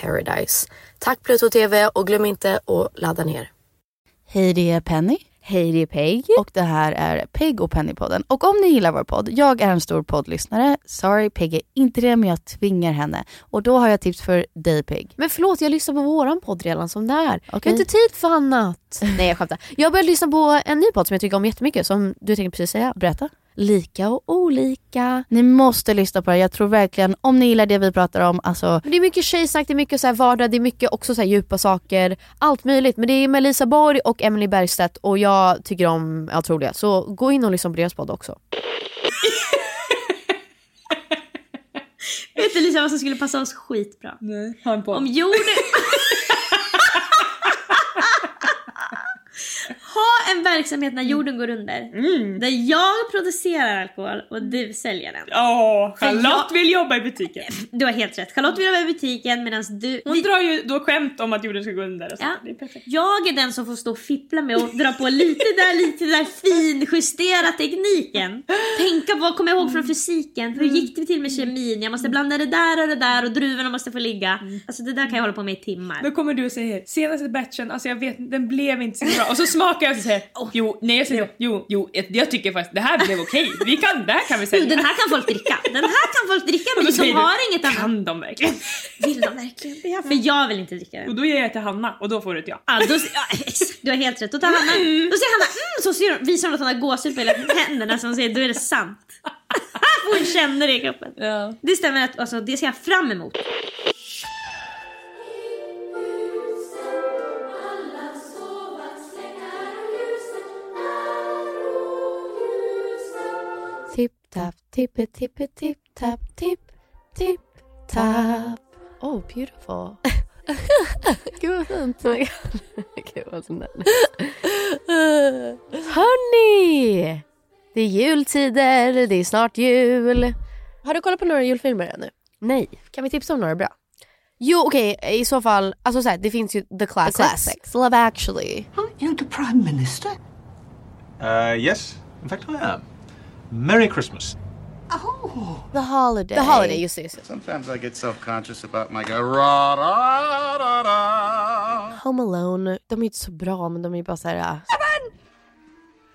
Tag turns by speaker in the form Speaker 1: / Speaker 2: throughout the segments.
Speaker 1: paradise. Tack Pluto TV och glöm inte att ladda ner.
Speaker 2: Hej, det är Penny.
Speaker 3: Hej, det är Peg.
Speaker 2: Och det här är Peg och Penny-podden. Och om ni gillar vår podd, jag är en stor poddlyssnare. Sorry, Peg är inte det, men jag tvingar henne. Och då har jag tips för dig, Peg.
Speaker 3: Men förlåt, jag lyssnar på våran podd redan som det är. Jag har inte tid för annat. Nej, jag skämtar. Jag började lyssna på en ny podd som jag tycker om jättemycket, som du tänkte precis säga.
Speaker 2: Berätta.
Speaker 3: Lika och olika.
Speaker 2: Ni måste lyssna på det. Jag tror verkligen, om ni gillar det vi pratar om, alltså
Speaker 3: Det är mycket tjejsnack, det är mycket så här vardag, det är mycket också så här djupa saker. Allt möjligt. Men det är med Lisa Borg och Emily Bergstedt och jag tycker om allt roliga. Så gå in och lyssna på deras podd också.
Speaker 4: Vet du Lisa vad som skulle passa oss skitbra?
Speaker 5: Nej, ha en podd.
Speaker 4: Om jorden... ha en verksamhet när jorden går under. Där jag producerar alkohol och du säljer den.
Speaker 5: Åh,
Speaker 4: För
Speaker 5: Charlotte
Speaker 4: jag-
Speaker 5: vill jobba i butiken.
Speaker 4: Du har helt rätt. Charlotte vill vara i butiken medan du...
Speaker 5: Hon
Speaker 4: vi-
Speaker 5: drar ju då skämt om att jorden ska gå under.
Speaker 4: Ja.
Speaker 5: Det är perfekt.
Speaker 4: Jag är den som får stå och fippla med och dra på lite där, lite där, finjustera tekniken. Tänka på, vad kommer jag ihåg från fysiken? Hur gick det till med kemin? Jag måste blanda det där och det där och druvorna måste få ligga. Alltså det där kan jag hålla på med i timmar.
Speaker 5: Då kommer du och säger senaste batchen, alltså jag vet den blev inte så bra. Och så smakar jag och säger jo, nej jag säger jo, jo, jag, tycker faktiskt det här blev okej. Vi kan, det här kan vi
Speaker 4: Jo,
Speaker 5: sälja.
Speaker 4: den här kan folk dricka. Den här kan folk dricka men som
Speaker 5: säger du,
Speaker 4: har inget annat.
Speaker 5: Kan de verkligen?
Speaker 4: Vill de verkligen det? För jag vill inte dricka den.
Speaker 5: Och då ger jag till Hanna och då får du ett ja.
Speaker 4: Ja, då, ja, du har helt rätt. Då tar Hanna, då säger Hanna mm, så ser hon, visar hon att hon har gåshud på hela händerna som säger då är det sant. Hon känner det i kroppen.
Speaker 5: Ja.
Speaker 4: Det stämmer att alltså, det ser jag fram emot.
Speaker 3: Tipp tap, tippe tippe tipp tap, tipp tipp tap.
Speaker 2: Oh, beautiful.
Speaker 3: Gud vad fint.
Speaker 2: My God. Gud vad snäll.
Speaker 3: Hörni! Det är jultider, det är snart jul. Har du kollat på några julfilmer ännu?
Speaker 2: Nej.
Speaker 3: Kan vi tipsa om några bra? Jo okej, i så fall, alltså så här, det finns ju the classics.
Speaker 2: The classics.
Speaker 3: Love actually.
Speaker 6: Aren't you the Prime Minister? Uh, yes, in fact I am. Merry Christmas.
Speaker 3: The holiday.
Speaker 2: The holiday, just det. Just det.
Speaker 7: Sometimes I get self-conscious about my go ra da da da.
Speaker 3: Home Alone, de är inte så bra men de är bara så här. äh,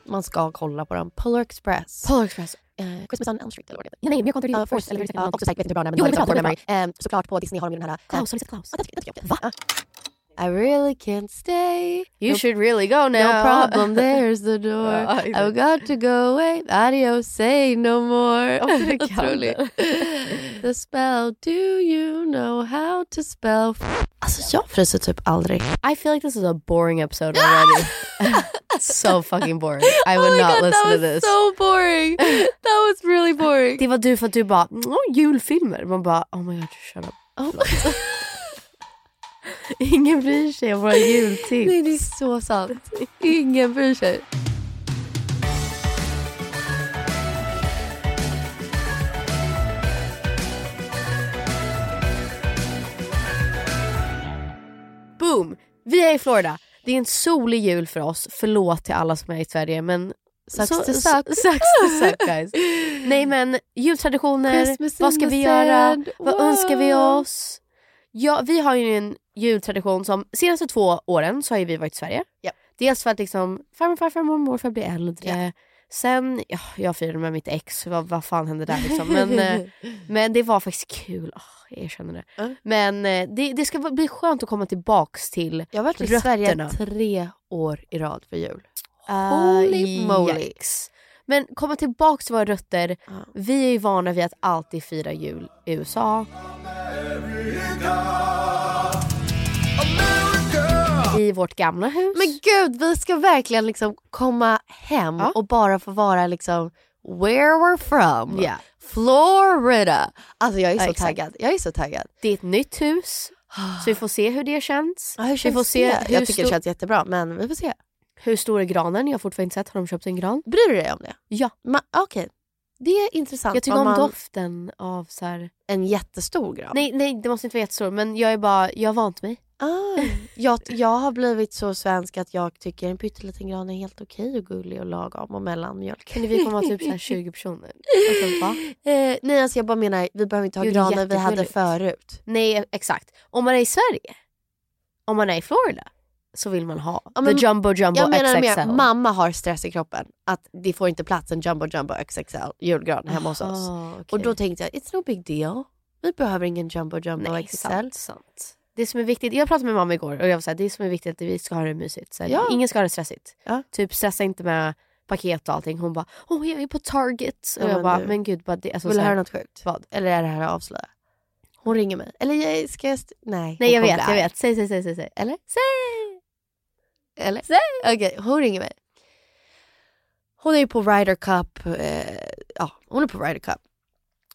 Speaker 3: Man ska kolla på dem. Polar Express.
Speaker 2: Polar Express.
Speaker 3: Eh, Christmas on Elm Street eller vad det heter. Nej, Mere Content uh, Force eller uh, också säkert vet inte hur bra
Speaker 2: Jo, bra, det är bra.
Speaker 3: Memory. Eh, såklart på Disney har de ju den här Klaus, har ni sett Klaus? Ja, den tycker jag- den tycker jag är fin. I really can't stay.
Speaker 2: You
Speaker 3: No-
Speaker 2: should really go now.
Speaker 3: No problem, there's the door.
Speaker 2: Ja.
Speaker 3: I've got to go away. Adios, say no more.
Speaker 2: Åh, det kan
Speaker 3: Otroligt.
Speaker 2: du.
Speaker 3: The spell, do you know how to spell? Alltså jag fryser typ aldrig.
Speaker 2: I feel like this is a boring episode already. so fucking boring. I would
Speaker 3: oh my
Speaker 2: not
Speaker 3: God,
Speaker 2: listen
Speaker 3: that
Speaker 2: to
Speaker 3: was
Speaker 2: this.
Speaker 3: so boring. That was really boring.
Speaker 2: Det var du för att du bara, mm, julfilmer. Man bara, oh my god, shut up.
Speaker 3: Oh.
Speaker 2: Ingen bryr sig om våra jultips.
Speaker 3: Nej, det är så sant. Ingen bryr sig.
Speaker 2: Boom! Vi är i Florida. Det är en solig jul för oss. Förlåt till alla som är i Sverige men
Speaker 3: Sucks
Speaker 2: så-
Speaker 3: to suck.
Speaker 2: Sucks to suck guys. Nej men jultraditioner, vad ska vi göra?
Speaker 3: sand.
Speaker 2: Vad
Speaker 3: Wow.
Speaker 2: önskar vi oss? Ja, vi har ju en jultradition som senaste två åren så har ju vi varit i Sverige.
Speaker 3: Ja.
Speaker 2: Dels för att liksom farmor, farfar, mormor, morfar blir äldre. Sen, ja, jag firade med mitt ex, vad, vad fan hände där liksom? Men, eh, men det var faktiskt kul, oh, jag erkänner det.
Speaker 3: Ja.
Speaker 2: Men eh, det, det ska bli skönt att komma tillbaks till
Speaker 3: Jag har varit i
Speaker 2: rötterna.
Speaker 3: Sverige tre år i rad för jul.
Speaker 2: Holy
Speaker 3: moly.
Speaker 2: yikes. Men komma tillbaks till våra rötter.
Speaker 3: Ja.
Speaker 2: Vi är ju vana vid att alltid fira jul i USA. I vårt gamla hus.
Speaker 3: Men gud, vi ska verkligen liksom komma hem
Speaker 2: Ja.
Speaker 3: och bara få vara liksom where we're from.
Speaker 2: Ja.
Speaker 3: Florida. Alltså jag är
Speaker 2: Ja,
Speaker 3: så
Speaker 2: exakt.
Speaker 3: taggad. Jag är så taggad.
Speaker 2: Det är ett nytt hus. Så vi får se hur det känns.
Speaker 3: Ja, hur
Speaker 2: vi
Speaker 3: känns
Speaker 2: får se
Speaker 3: det? Jag tycker det känns jättebra men vi får se.
Speaker 2: hur stor är granen. Jag har fortfarande inte sett. Har de köpt en gran?
Speaker 3: Bryr du dig om det?
Speaker 2: Ja.
Speaker 3: Okej. Det är intressant.
Speaker 2: Jag tycker om
Speaker 3: man-
Speaker 2: doften av så här...
Speaker 3: En jättestor gran.
Speaker 2: Nej, nej, det måste inte vara jättestor. Men jag är bara, jag har vant mig.
Speaker 3: Ah, jag, jag har blivit så svensk att jag tycker en pytteliten gran är helt okej och gullig och lagom och mellanmjölk.
Speaker 2: Kan vi komma typ så här 20 personer? Alltså, va?
Speaker 3: Eh, nej alltså jag bara menar, vi behöver inte ha
Speaker 2: Jo,
Speaker 3: granar vi hade förut.
Speaker 2: Nej, exakt. Om man är i Sverige, om man är i Florida, så vill man ha
Speaker 3: Ja, men
Speaker 2: the jumbo jumbo
Speaker 3: Jag menar
Speaker 2: XXL.
Speaker 3: mer, mamma har stress i kroppen. Att det får inte plats en jumbo jumbo XXL julgran hemma hos oss.
Speaker 2: Aha, okej.
Speaker 3: Och då tänkte jag, it's no big deal. Vi behöver ingen jumbo jumbo
Speaker 2: Nej,
Speaker 3: XXL.
Speaker 2: sant, sant. Det som är viktigt, jag pratade med mamma igår och jag var såhär, det som är viktigt är att vi ska ha det mysigt. Så här,
Speaker 3: Ja.
Speaker 2: Ingen ska ha det stressigt.
Speaker 3: Ja.
Speaker 2: Typ stressa inte med paket och allting. Hon bara, åh jag är på Target. Och
Speaker 3: Ja,
Speaker 2: jag
Speaker 3: men
Speaker 2: bara,
Speaker 3: du-
Speaker 2: men gud. Bara det, alltså,
Speaker 3: Vill du höra något sjukt?
Speaker 2: Vad?
Speaker 3: Eller är det här att avslöja? Hon ringer mig. Eller jag, ska jag... Nej,
Speaker 2: Nej jag vet, jag vet. Säg, säg, säg, säg. säg.
Speaker 3: Eller?
Speaker 2: Säg!
Speaker 3: Eller? Okej, hon ringer mig. Hon är ju på Ryder Cup. Eh, ja, hon är på Ryder Cup.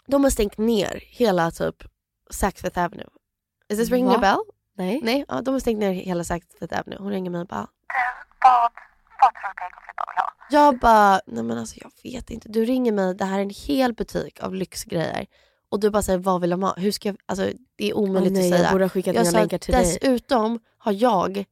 Speaker 3: De har stängt ner hela typ Saks Fifth Avenue. Is this ringing
Speaker 2: Va?
Speaker 3: a bell?
Speaker 2: Nej.
Speaker 3: Nej, ja, de har stängt ner hela Saks Fifth Avenue. Hon ringer mig och bara... Jag bara, nej men alltså jag vet inte. Du ringer mig, det här är en hel butik av lyxgrejer. Och du bara säger, vad vill de ha? Hur ska jag, alltså det är omöjligt
Speaker 2: Åh, nej,
Speaker 3: att
Speaker 2: jag
Speaker 3: säga.
Speaker 2: borde ha skickat
Speaker 3: jag
Speaker 2: mina
Speaker 3: sa,
Speaker 2: länkar till dig.
Speaker 3: dessutom har jag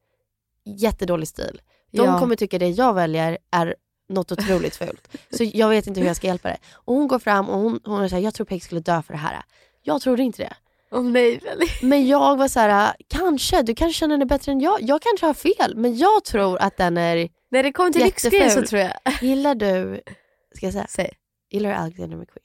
Speaker 3: jättedålig stil. De
Speaker 2: Ja.
Speaker 3: kommer tycka det jag väljer är något otroligt fult. Så jag vet inte hur jag ska hjälpa dig. Och hon går fram och hon, hon säger, jag tror Peg skulle dö för det här. Jag trodde inte det.
Speaker 2: Åh nej,
Speaker 3: Men jag var så här, kanske, du kanske känner henne bättre än jag. Jag kanske har fel, men jag tror att den är
Speaker 2: När det kommer till lyxgrejer så tror jag.
Speaker 3: Gillar du, ska jag säga?
Speaker 2: Säg.
Speaker 3: Gillar du Alexander McQueen?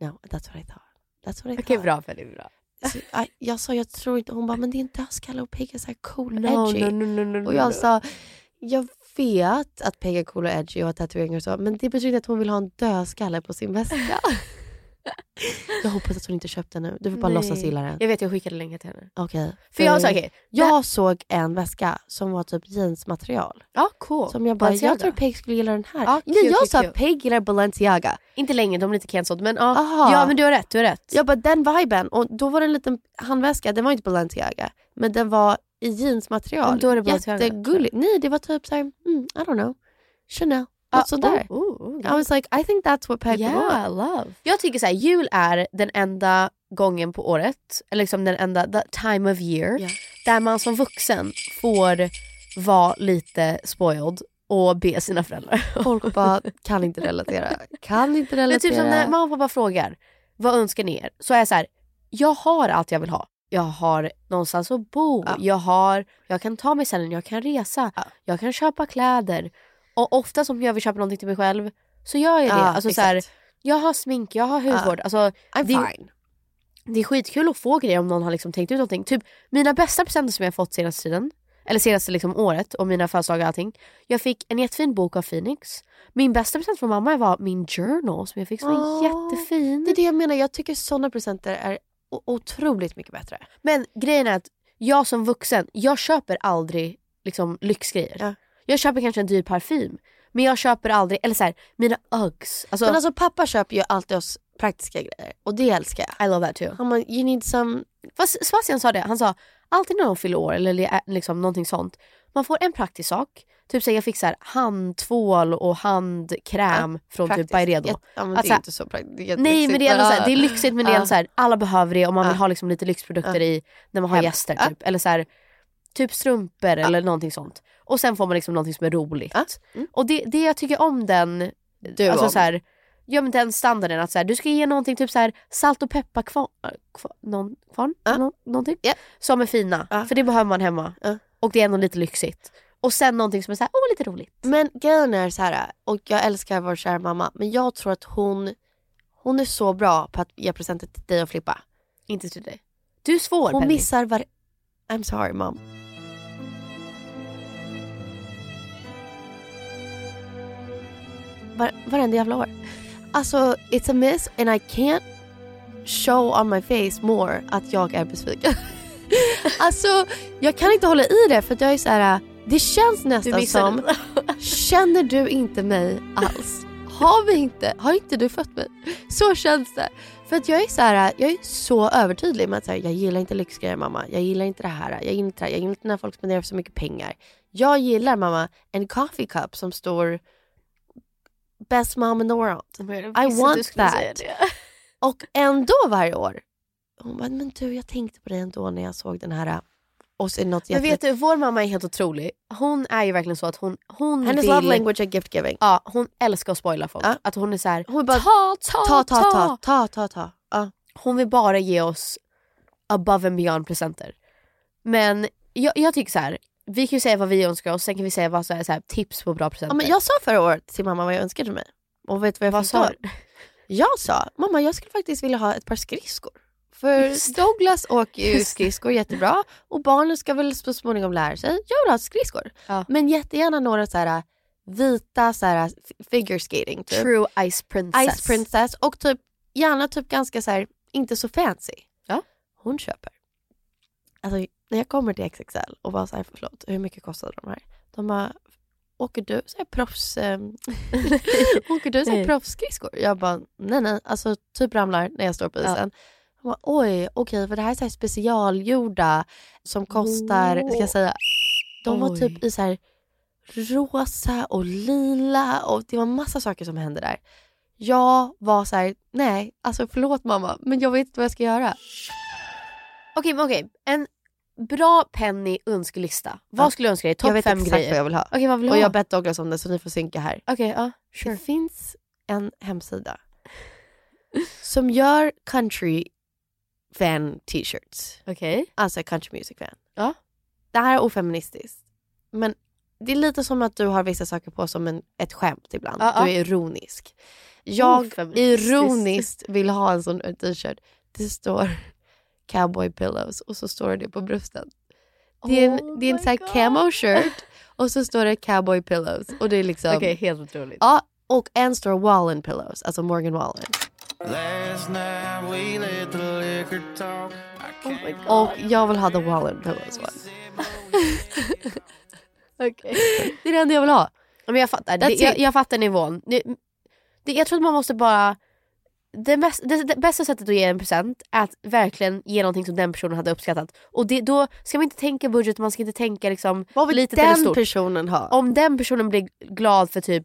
Speaker 3: No. No, that's what I thought. That's what I
Speaker 2: Okej
Speaker 3: thought.
Speaker 2: bra Feli, bra.
Speaker 3: Så, jag, jag sa jag tror inte, hon bara men det är en dödskalle och Peg är så här cool och
Speaker 2: No,
Speaker 3: edgy.
Speaker 2: no, no, no, no,
Speaker 3: och jag sa, jag vet att Peg är cool och edgy och har tatueringar och så men det betyder inte att hon vill ha en dödskalle på sin väska. Jag hoppas att hon inte köpt den nu. Du får bara
Speaker 2: Nej.
Speaker 3: låtsas gilla den.
Speaker 2: Jag vet, jag skickade länge till henne.
Speaker 3: Okej.
Speaker 2: För jag sa okej.
Speaker 3: jag såg en väska som var typ jeansmaterial.
Speaker 2: Ja, cool.
Speaker 3: Som jag bara,
Speaker 2: Balenciaga.
Speaker 3: jag tror Peg skulle gilla den här.
Speaker 2: Ja,
Speaker 3: Nej, jag sa att Peg gillar Balenciaga.
Speaker 2: Inte länge, de är lite cancelled. Men
Speaker 3: Aha.
Speaker 2: ja men du har rätt. Du har rätt.
Speaker 3: Jag bara den viben. Och då var det en liten handväska, den var inte Balenciaga. Men den var i jeansmaterial.
Speaker 2: Men då är det Balenciaga.
Speaker 3: Jättegulligt. Nej det var typ såhär, mm, I don't know. Chanel.
Speaker 2: Ja,
Speaker 3: Något sånt där.
Speaker 2: oh, oh, oh,
Speaker 3: I was like I think that's what Peg.
Speaker 2: Yeah, love. Jag tycker så här, jul är den enda gången på året, eller liksom den enda the time of year,
Speaker 3: Yeah.
Speaker 2: där man som vuxen får vara lite spoiled och be sina föräldrar.
Speaker 3: Folk bara kan inte relatera. Kan inte
Speaker 2: Men
Speaker 3: relatera.
Speaker 2: typ som när mamma och pappa frågar, vad önskar ni er? Så är jag så här, jag har allt jag vill ha. Jag har någonstans att bo, jag, har, jag kan ta mig sen, jag kan resa, jag kan köpa kläder. Och ofta om jag vill köpa någonting till mig själv så gör jag det.
Speaker 3: Ja,
Speaker 2: alltså, så här, jag har smink, jag har hudvård. Alltså,
Speaker 3: I'm
Speaker 2: det,
Speaker 3: fine.
Speaker 2: det är skitkul att få grejer om någon har liksom tänkt ut någonting. Typ mina bästa presenter som jag fått senaste tiden, eller senaste liksom året och mina födelsedagar och allting. Jag fick en jättefin bok av Phoenix. Min bästa present från mamma var min journal som jag fick som är
Speaker 3: Åh,
Speaker 2: jättefin.
Speaker 3: Det är det jag menar, jag tycker sådana presenter är otroligt mycket bättre.
Speaker 2: Men grejen är att jag som vuxen, jag köper aldrig liksom lyxgrejer. Jag köper kanske en dyr parfym. Men jag köper aldrig, eller så här, mina Uggs. Alltså,
Speaker 3: Men alltså pappa köper ju alltid oss praktiska grejer och det älskar jag.
Speaker 2: I love that too.
Speaker 3: Han bara, you need some...
Speaker 2: Fast Sebastian sa det, han sa alltid när de fyller år eller li- liksom någonting sånt. Man får en praktisk sak. Typ så jag fick så här, handtvål och handkräm från typ
Speaker 3: praktiskt.
Speaker 2: Byredo.
Speaker 3: Jätte- ja, men
Speaker 2: Att
Speaker 3: det är inte så praktiskt.
Speaker 2: Nej men det är, ändå så här, det är lyxigt men det är
Speaker 3: Ja.
Speaker 2: ändå så alla behöver det och man vill
Speaker 3: Ja.
Speaker 2: ha liksom lite lyxprodukter
Speaker 3: Ja.
Speaker 2: i när man har gäster.
Speaker 3: Ja.
Speaker 2: Typ. Eller så typ strumpor eller någonting sånt. Och sen får man liksom någonting som är roligt. Och det, det jag tycker om den,
Speaker 3: Du
Speaker 2: alltså
Speaker 3: om.
Speaker 2: så här, ja, men den standarden att så här, du ska ge någonting typ så här, salt och pepparkvarn, kvarn, någon, kvarn, nå, någonting som är fina. För det behöver man hemma. Och det är ändå lite lyxigt. Och sen någonting som är så här, åh lite roligt.
Speaker 3: Men grejen är så här, och jag älskar vår kära mamma, men jag tror att hon, hon är så bra på att ge presenter till dig och Filippa.
Speaker 2: Inte till dig. Du är svår
Speaker 3: Hon
Speaker 2: Penny.
Speaker 3: missar var... I'm sorry mom. Var, varenda jävla år. Alltså it's a miss and I can't show on my face more att jag är besviken. alltså jag kan inte hålla i det för att jag är så här. det känns nästan som, känner du inte mig alls? Har vi inte, har inte du fött mig? Så känns det. För att jag är så här, jag är så övertydlig med att så här, jag gillar inte lyxgrejer mamma. Jag gillar inte det här. Jag gillar inte det här. Jag gillar inte när folk spenderar så mycket pengar. Jag gillar mamma en coffee cup som står best mom in the world. I want that. Och ändå varje år. Hon bara, men du jag tänkte på dig ändå när jag såg den här. Och så något
Speaker 2: Men vet du, vår mamma är helt otrolig. Hon är ju verkligen så att hon, hon
Speaker 3: Hennes
Speaker 2: vill...
Speaker 3: love language är gift giving.
Speaker 2: Ja, hon älskar att spoila folk. Att hon är så här,
Speaker 3: Hon bara,
Speaker 2: ta, ta,
Speaker 3: ta, ta, ta, ta, ta, ta. Ja.
Speaker 2: Hon vill bara ge oss above and beyond presenter. Men jag, jag tycker så här. Vi kan ju säga vad vi önskar oss, sen kan vi säga vad så här, så här, tips på bra presenter.
Speaker 3: Ja, men jag sa förra året till mamma vad jag önskade mig. Och vet du vad jag
Speaker 2: Vad
Speaker 3: fick
Speaker 2: sa?
Speaker 3: Jag sa, mamma jag skulle faktiskt vilja ha ett par skridskor. För Douglas åker ju skridskor jättebra och barnen ska väl så småningom lära sig. Jag vill ha skridskor. Men jättegärna några så här vita så här, figure skating. Typ.
Speaker 2: True Ice Princess.
Speaker 3: Ice Princess och typ gärna typ ganska så här, inte så fancy.
Speaker 2: Ja.
Speaker 3: Hon köper. Alltså när jag kommer till XXL och bara så här, förlåt, hur mycket kostar de här? De bara, åker du så här proffs, eh, åker du så här proffsskridskor? Jag bara, nej nej, alltså typ ramlar när jag står på
Speaker 2: Ja.
Speaker 3: isen. Hon bara, oj, okej, för det här är så här specialgjorda som kostar, ska jag säga, de var
Speaker 2: Oj.
Speaker 3: typ i så här rosa och lila och det var massa saker som hände där. Jag var så här, nej, alltså förlåt mamma, men jag vet inte vad jag ska göra.
Speaker 2: Okej, men okej. En bra Penny önskelista. Vad
Speaker 3: Ja.
Speaker 2: skulle du önska dig?
Speaker 3: jag
Speaker 2: Topp
Speaker 3: vet
Speaker 2: fem
Speaker 3: exakt
Speaker 2: grejer.
Speaker 3: vad jag vill ha.
Speaker 2: Okej, vad vill
Speaker 3: och
Speaker 2: ha?
Speaker 3: jag har bett Douglas om det så ni får synka här.
Speaker 2: Okej, ja.
Speaker 3: Det finns en hemsida som gör country fan t-shirts.
Speaker 2: Okej.
Speaker 3: Alltså country music fan.
Speaker 2: Ja.
Speaker 3: Det här är ofeministiskt. Men det är lite som att du har vissa saker på som en, ett skämt ibland.
Speaker 2: Ja, ja.
Speaker 3: Du är ironisk. Jag ironiskt vill ha en sån t-shirt. Det står cowboy pillows och så står det på brösten. Det är en,
Speaker 2: Oh
Speaker 3: det är en sån här camo shirt och så står det cowboy pillows. Och det är liksom...
Speaker 2: Okej, helt otroligt.
Speaker 3: Ja, och en står Wallen pillows, alltså Morgan Wallen.
Speaker 8: Last night we let the liquor talk.
Speaker 3: Och jag vill ha the Wallen Pillows one.
Speaker 2: Okej.
Speaker 3: Det är det enda jag vill ha.
Speaker 2: Men jag fattar, det, jag, jag fattar nivån. Det, det, jag tror att man måste bara... Det, bäst, det, det bästa sättet att ge en present är att verkligen ge någonting som den personen hade uppskattat. Och det, då ska man inte tänka budget, man ska inte tänka liksom
Speaker 3: Vad vill
Speaker 2: litet eller
Speaker 3: den
Speaker 2: stort.
Speaker 3: personen ha?
Speaker 2: Om den personen blir glad för typ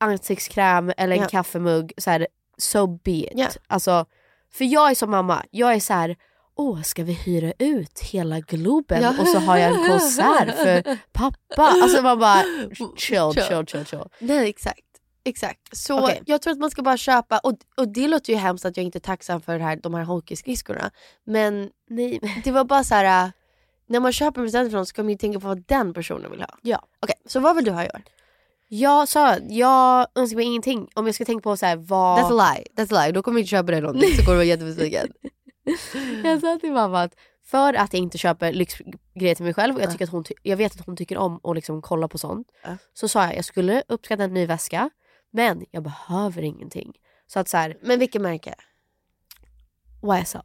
Speaker 2: ansiktskräm eller en
Speaker 3: Ja.
Speaker 2: kaffemugg, så här, so be it.
Speaker 3: Ja.
Speaker 2: Alltså, för jag är som mamma, jag är så här. Åh, ska vi hyra ut hela Globen
Speaker 3: Ja.
Speaker 2: och så har jag en konsert för pappa? Alltså man bara Chill.
Speaker 3: chill,
Speaker 2: chill, chill.
Speaker 3: Nej exakt. Exakt. Så
Speaker 2: Okej.
Speaker 3: jag tror att man ska bara köpa, och, och det låter ju hemskt att jag inte är tacksam för här, de här hockeyskridskorna. Men
Speaker 2: Nej.
Speaker 3: det var bara så här. äh, när man köper en present från någon ska man ju tänka på vad den personen vill ha.
Speaker 2: Ja.
Speaker 3: Okej, så vad vill du ha i år?
Speaker 2: Jag sa, jag önskar mig ingenting. Om jag ska tänka på så här, vad...
Speaker 3: That's a lie, that's a lie. Då kommer jag inte köpa dig någonting så kommer du vara jättebesviken.
Speaker 2: Jag sa till mamma att för att jag inte köper lyxgrejer till mig själv och jag, tycker att hon jag vet att hon tycker om att liksom kolla på sånt.
Speaker 3: Ja.
Speaker 2: Så sa jag jag skulle uppskatta en ny väska men jag behöver ingenting. Så att så här,
Speaker 3: Men vilket märke?
Speaker 2: YSL.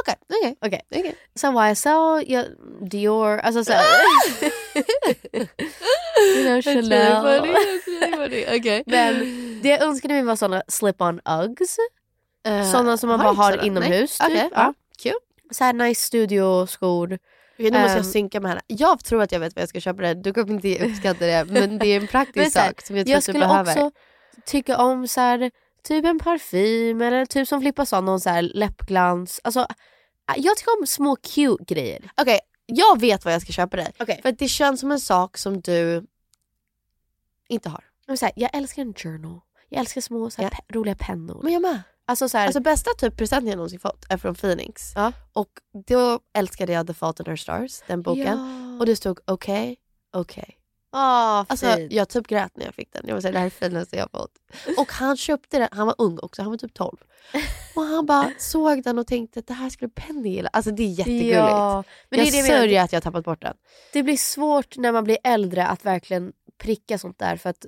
Speaker 3: Okej, okej.
Speaker 2: okej.
Speaker 3: okej.
Speaker 2: Så YSL, jag, Dior, alltså såhär. you know, Chanel.
Speaker 3: Okej.
Speaker 2: Men det jag önskade mig var såna slip-on Uggs.
Speaker 3: Eh,
Speaker 2: såna som man bara har
Speaker 3: såna?
Speaker 2: inomhus.
Speaker 3: Nej.
Speaker 2: Typ.
Speaker 3: Okej,
Speaker 2: Ja.
Speaker 3: Kul.
Speaker 2: Så här nice studioskor.
Speaker 3: Okej, nu måste jag
Speaker 2: Ehm.
Speaker 3: synka med henne. Jag tror att jag vet vad jag ska köpa det. Du kommer inte uppskatta det men det är en praktisk sak som jag tror
Speaker 2: jag
Speaker 3: att du behöver.
Speaker 2: också tycka om så här, typ en parfym eller typ som Filippa sa, någon så här läppglans. Alltså, jag tycker om små cute grejer.
Speaker 3: Okej, jag vet vad jag ska köpa dig.
Speaker 2: Okej.
Speaker 3: För det känns som en sak som du inte har.
Speaker 2: Så här, jag älskar en journal. Jag älskar små så här,
Speaker 3: Ja.
Speaker 2: pe- roliga pennor.
Speaker 3: Men jag med.
Speaker 2: Alltså så här,
Speaker 3: Alltså bästa typ presenten jag någonsin fått är från Phoenix.
Speaker 2: Ja.
Speaker 3: Och då älskade jag The Fault in Our Stars, den boken.
Speaker 2: Ja.
Speaker 3: Och det stod okej, okej.
Speaker 2: Åh,
Speaker 3: Alltså jag typ grät när jag fick den. Jag var såhär, det här är finaste jag fått. Och han köpte den, han var ung också, han var typ 12. Och han bara såg den och tänkte att det här skulle Penny gilla. Alltså det är jättegulligt.
Speaker 2: Ja, men
Speaker 3: jag
Speaker 2: det är det jag
Speaker 3: sörjer att jag har tappat bort den.
Speaker 2: Det blir svårt när man blir äldre att verkligen pricka sånt där för att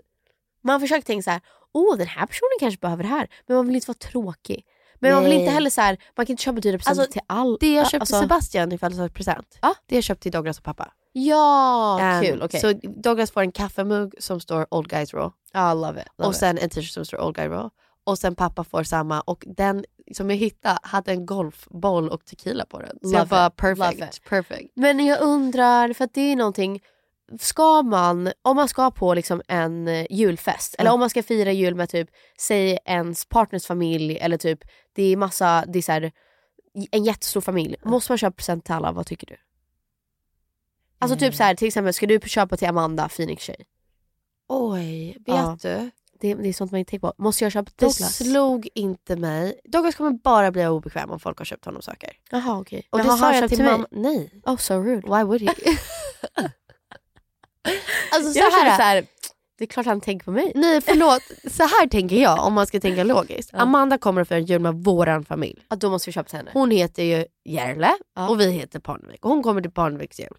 Speaker 2: man försöker tänka så här: åh den här personen kanske behöver det här. Men man vill inte vara tråkig. Men man vill
Speaker 3: Nej.
Speaker 2: inte heller så här, man kan inte köpa dyra presenter
Speaker 3: Alltså,
Speaker 2: till all...
Speaker 3: Det jag köpte
Speaker 2: alltså,
Speaker 3: Sebastian i födelsedagspresent,
Speaker 2: Ja.
Speaker 3: det jag köpte till Douglas och pappa.
Speaker 2: Ja,
Speaker 3: Um,
Speaker 2: kul. okej.
Speaker 3: Så Douglas får en kaffemugg som står Old Guys Raw.
Speaker 2: Ja, love it. Love
Speaker 3: och sen en t-shirt som står Old Guy Raw. Och sen pappa får samma och den som jag hittade hade en golfboll och tequila på den. Så
Speaker 2: Love
Speaker 3: jag bara
Speaker 2: it,
Speaker 3: perfect, perfect.
Speaker 2: Men jag undrar, för att det är någonting, ska man, om man ska på liksom en eh, julfest, eller
Speaker 3: Ja.
Speaker 2: om man ska fira jul med typ, säg ens partners familj eller typ, det är massa, det är här, en jättestor familj. Måste man köpa present till alla, vad tycker du? Alltså typ så här, till exempel, ska du köpa till Amanda, Phoenix tjej?
Speaker 3: Oj, vet
Speaker 2: Ja.
Speaker 3: du?
Speaker 2: Det, det är sånt man inte tänker på. Måste jag köpa till
Speaker 3: Det
Speaker 2: Douglas?
Speaker 3: slog inte mig. Douglas kommer bara bli obekväm om folk har köpt honom saker.
Speaker 2: Jaha okej.
Speaker 3: Och
Speaker 2: Men
Speaker 3: det
Speaker 2: har
Speaker 3: sa jag till
Speaker 2: mig?
Speaker 3: mamma. Nej.
Speaker 2: Oh so rude.
Speaker 3: Why would he? alltså så
Speaker 2: Jag
Speaker 3: här,
Speaker 2: så här, det är klart han tänker på mig.
Speaker 3: Nej förlåt, så här tänker jag om man ska tänka logiskt.
Speaker 2: Ja.
Speaker 3: Amanda kommer att fira jul med våran familj.
Speaker 2: Ja, då måste vi köpa till henne.
Speaker 3: Hon heter ju Järle
Speaker 2: Ja.
Speaker 3: och vi heter Parnevik och hon kommer till Parneviks jul.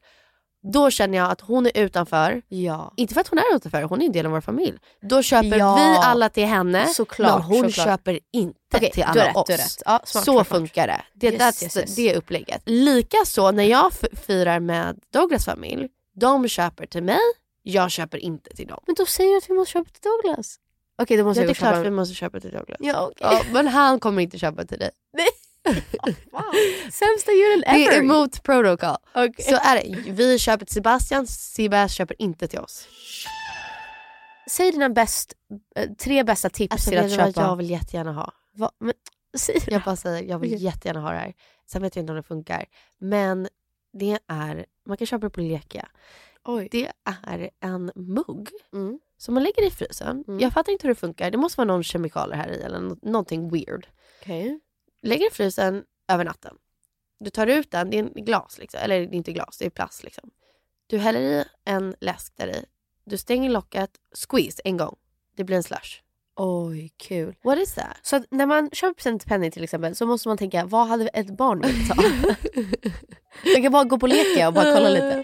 Speaker 3: Då känner jag att hon är utanför.
Speaker 2: Ja.
Speaker 3: Inte för att hon är utanför, hon är en del av vår familj. Då köper
Speaker 2: Ja.
Speaker 3: vi alla till henne,
Speaker 2: Såklart,
Speaker 3: men hon
Speaker 2: såklart.
Speaker 3: köper inte
Speaker 2: Okej,
Speaker 3: till alla
Speaker 2: rätt,
Speaker 3: oss.
Speaker 2: Ja, smart,
Speaker 3: så
Speaker 2: smart,
Speaker 3: funkar det. Det,
Speaker 2: Yes, yes, yes.
Speaker 3: det är upplägget. Likaså när jag firar med Douglas familj, de köper till mig, jag köper inte till dem.
Speaker 2: Men då säger du att vi måste köpa till Douglas. Okej, då måste
Speaker 3: Ja, det är
Speaker 2: och köpa.
Speaker 3: klart vi måste köpa till Douglas.
Speaker 2: Ja, okej.
Speaker 3: Ja, men han kommer inte köpa till dig.
Speaker 2: Sämsta julen
Speaker 3: Det är
Speaker 2: ever.
Speaker 3: emot protocol.
Speaker 2: Okej.
Speaker 3: Så är det. Vi köper till Sebastian, Sebastian köper inte till oss.
Speaker 2: Säg dina bäst, eh, tre bästa tips
Speaker 3: Alltså,
Speaker 2: till att köpa.
Speaker 3: jag vill jättegärna ha?
Speaker 2: Va? Men,
Speaker 3: Jag bara säger, jag vill jättegärna ha det här. Sen vet jag inte om det funkar. Men det är, man kan köpa det på Lekia.
Speaker 2: Oj.
Speaker 3: Det är en mugg
Speaker 2: Mm.
Speaker 3: som man lägger i frysen.
Speaker 2: Mm.
Speaker 3: Jag fattar inte hur det funkar. Det måste vara någon kemikalier här i eller nå- någonting weird.
Speaker 2: Okej.
Speaker 3: Lägger i frysen över natten. Du tar ut den, det är en glas liksom. Eller det är inte glas, det är plast liksom. Du häller i en läsk där i. Du stänger locket, squeeze en gång. Det blir en slush.
Speaker 2: Oj, kul.
Speaker 3: What is that?
Speaker 2: Så när man köper present till Penny till exempel så måste man tänka, vad hade ett barn velat ta? Man kan bara gå på leka och bara kolla lite.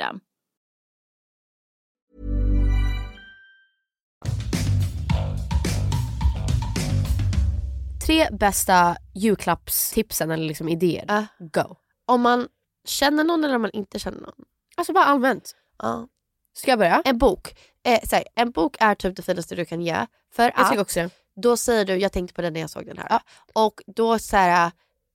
Speaker 2: Tre bästa julklappstipsen eller liksom idéer. Go. Om man känner någon eller om man inte känner någon. Alltså bara allmänt.
Speaker 3: Ja.
Speaker 2: Ska jag börja?
Speaker 3: En bok. Eh, här, en bok är typ det finaste du kan ge. För
Speaker 2: Jag
Speaker 3: att
Speaker 2: också
Speaker 3: då säger du, jag tänkte på den när jag såg den här. Och då så här,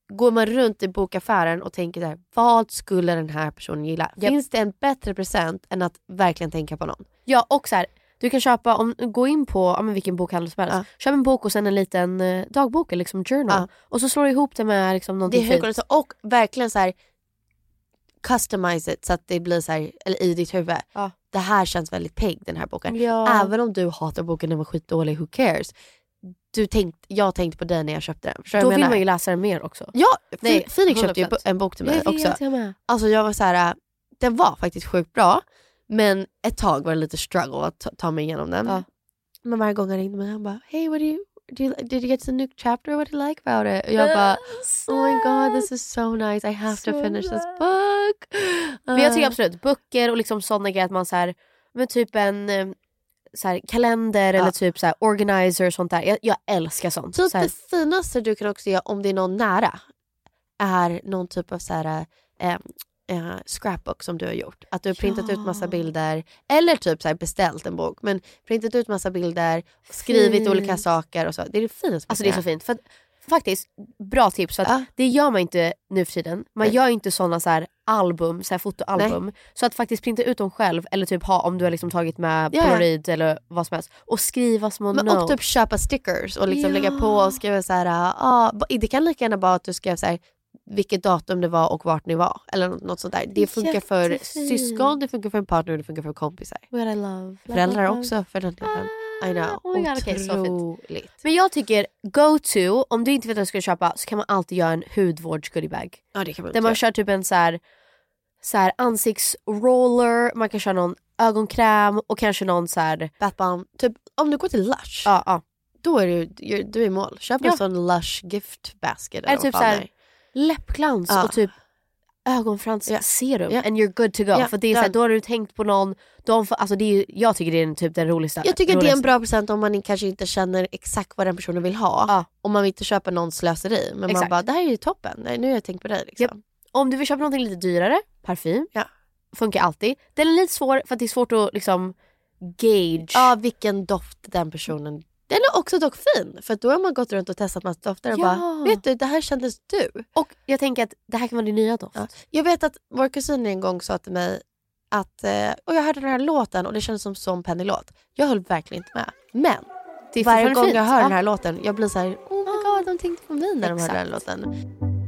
Speaker 3: går man runt i bokaffären och tänker så här, vad skulle den här personen gilla?
Speaker 2: Japp.
Speaker 3: Finns det en bättre present än att verkligen tänka på någon?
Speaker 2: Ja och så här, du kan köpa, om, gå in på ja, men vilken bokhandel som helst. Köp en bok och sen en liten eh, dagbok eller liksom journal. Och så slår du ihop det med liksom,
Speaker 3: Det
Speaker 2: någonting
Speaker 3: är
Speaker 2: fint.
Speaker 3: och verkligen så här customize it så att det blir så här, eller i ditt huvud. Det här känns väldigt pigg den här boken.
Speaker 2: Ja.
Speaker 3: Även om du hatar boken, den var skitdålig, who cares? Du tänkt, jag tänkte på dig när jag köpte den. Förstår
Speaker 2: Då vill
Speaker 3: menar?
Speaker 2: man ju läsa den mer också.
Speaker 3: Ja,
Speaker 2: Nej,
Speaker 3: Phoenix köpte ju
Speaker 2: 100%.
Speaker 3: bo- en bok till mig
Speaker 2: Jag
Speaker 3: också.
Speaker 2: jag med.
Speaker 3: Alltså jag var så här, äh, den var faktiskt sjukt bra. Men ett tag var det lite struggle att ta, ta mig igenom den. Men varje gång han ringde mig han bara, hey what do you, do you, did you get to the new chapter? What do you like about it? Och jag bara, oh my god this is so nice, I have to
Speaker 2: Så
Speaker 3: finish this book.
Speaker 2: Men jag tycker
Speaker 3: Uh,
Speaker 2: absolut, böcker och liksom sådana grejer att man så här, men typ en eh, så här, kalender eller typ så här, organizer och sånt där. Jag, jag älskar sånt.
Speaker 3: Typ
Speaker 2: så
Speaker 3: det finaste du kan också göra om det är någon nära är någon typ av så här, eh, eh, scrapbook som du har gjort. Att du har printat ut massa bilder eller typ så beställt en bok men printat ut massa bilder, skrivit
Speaker 2: Fint.
Speaker 3: olika saker och så. Det är det finaste
Speaker 2: Alltså det är så fint. För faktiskt, bra tips. För att Det gör man inte nu för tiden. Man
Speaker 3: Nej.
Speaker 2: gör inte såna så här album, så här fotoalbum. Så att faktiskt printa ut dem själv eller typ ha om du har liksom tagit med
Speaker 3: Ja, ja.
Speaker 2: polaroid eller vad som helst. Och skriva små
Speaker 3: Men,
Speaker 2: notes.
Speaker 3: och typ köpa stickers och liksom
Speaker 2: Ja.
Speaker 3: lägga på och skriva så här. ah, ba- det kan lika gärna vara att du skrev så här vilket datum det var och vart ni var. Eller något, sånt där. Det funkar för
Speaker 2: Jättefint.
Speaker 3: syskon, det funkar för en partner och det funkar för kompisar.
Speaker 2: What I love.
Speaker 3: Föräldrar
Speaker 2: love, love.
Speaker 3: också för den delen. I know.
Speaker 2: Oh my God, okej, så fint. Men jag tycker go to, om du inte vet vad du ska köpa så kan man alltid göra en hudvårdsgoodiebag.
Speaker 3: Ja, det kan man
Speaker 2: Där man kör typ en så här, så här ansiktsroller, man kan köra någon ögonkräm och kanske någon så här...
Speaker 3: Bomb. Typ om du går till Lush.
Speaker 2: Ja, ja.
Speaker 3: Då är du, du, är i mål. Köp en
Speaker 2: Ja.
Speaker 3: sån Lush gift basket
Speaker 2: Eller typ så här,
Speaker 3: är.
Speaker 2: läppglans
Speaker 3: Ja.
Speaker 2: och typ ögonfransserum
Speaker 3: Ja.
Speaker 2: and you're good to go.
Speaker 3: Ja,
Speaker 2: För det är så här,
Speaker 3: done.
Speaker 2: då har du tänkt på någon, de får, alltså det är, jag tycker det är typ den roligaste.
Speaker 3: Jag tycker det är en
Speaker 2: roligaste.
Speaker 3: bra present om man kanske inte känner exakt vad den personen vill ha. Om man vill inte köpa någon slöseri. Men man
Speaker 2: Exakt.
Speaker 3: bara, det här är ju toppen. Nej, Nu har jag tänkt på dig. Liksom.
Speaker 2: Om du vill köpa någonting lite dyrare, parfym, funkar alltid. Den är lite svår för att det är svårt att liksom gauge.
Speaker 3: Ja, vilken doft den personen... Den är också dock fin. För då har man gått runt och testat massa dofter och
Speaker 2: Ja.
Speaker 3: bara, vet du, det här kändes du.
Speaker 2: Och jag tänker att det här kan vara din nya doft.
Speaker 3: Ja. Jag vet att vår kusin en gång sa till mig att, eh, och jag hörde den här låten och det kändes som som Penny-låt. Jag höll verkligen inte med. Men
Speaker 2: Det är
Speaker 3: varje gång
Speaker 2: fint.
Speaker 3: jag hör
Speaker 2: Ja.
Speaker 3: den här låten, jag blir så här, oh my god, de tänkte på mig när de hörde den här låten.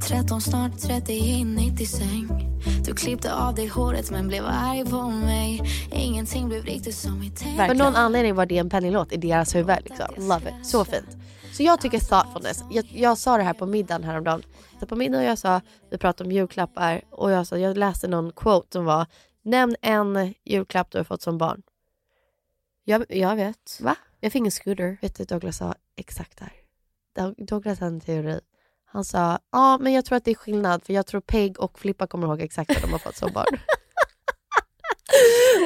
Speaker 9: 13 snart 30 in i säng Du klippte av dig håret men blev arg på mig Ingenting blev riktigt som vi tänkte
Speaker 3: För någon anledning var det en Penny-låt i deras huvud. Liksom. Love it. Så fint. Så jag tycker thoughtfulness. Jag, jag sa det här på middagen häromdagen. Så på middagen jag sa, vi pratade om julklappar och jag sa, jag läste någon quote som var Nämn en julklapp du har fått som barn.
Speaker 2: Jag, jag vet.
Speaker 3: Va?
Speaker 2: Jag fick en scooter.
Speaker 3: Vet du, Douglas sa exakt det här. Doug- Douglas hade en teori. Han sa, ja men jag tror att det är skillnad för jag tror Peg och Flippa kommer ihåg exakt vad de har fått som barn.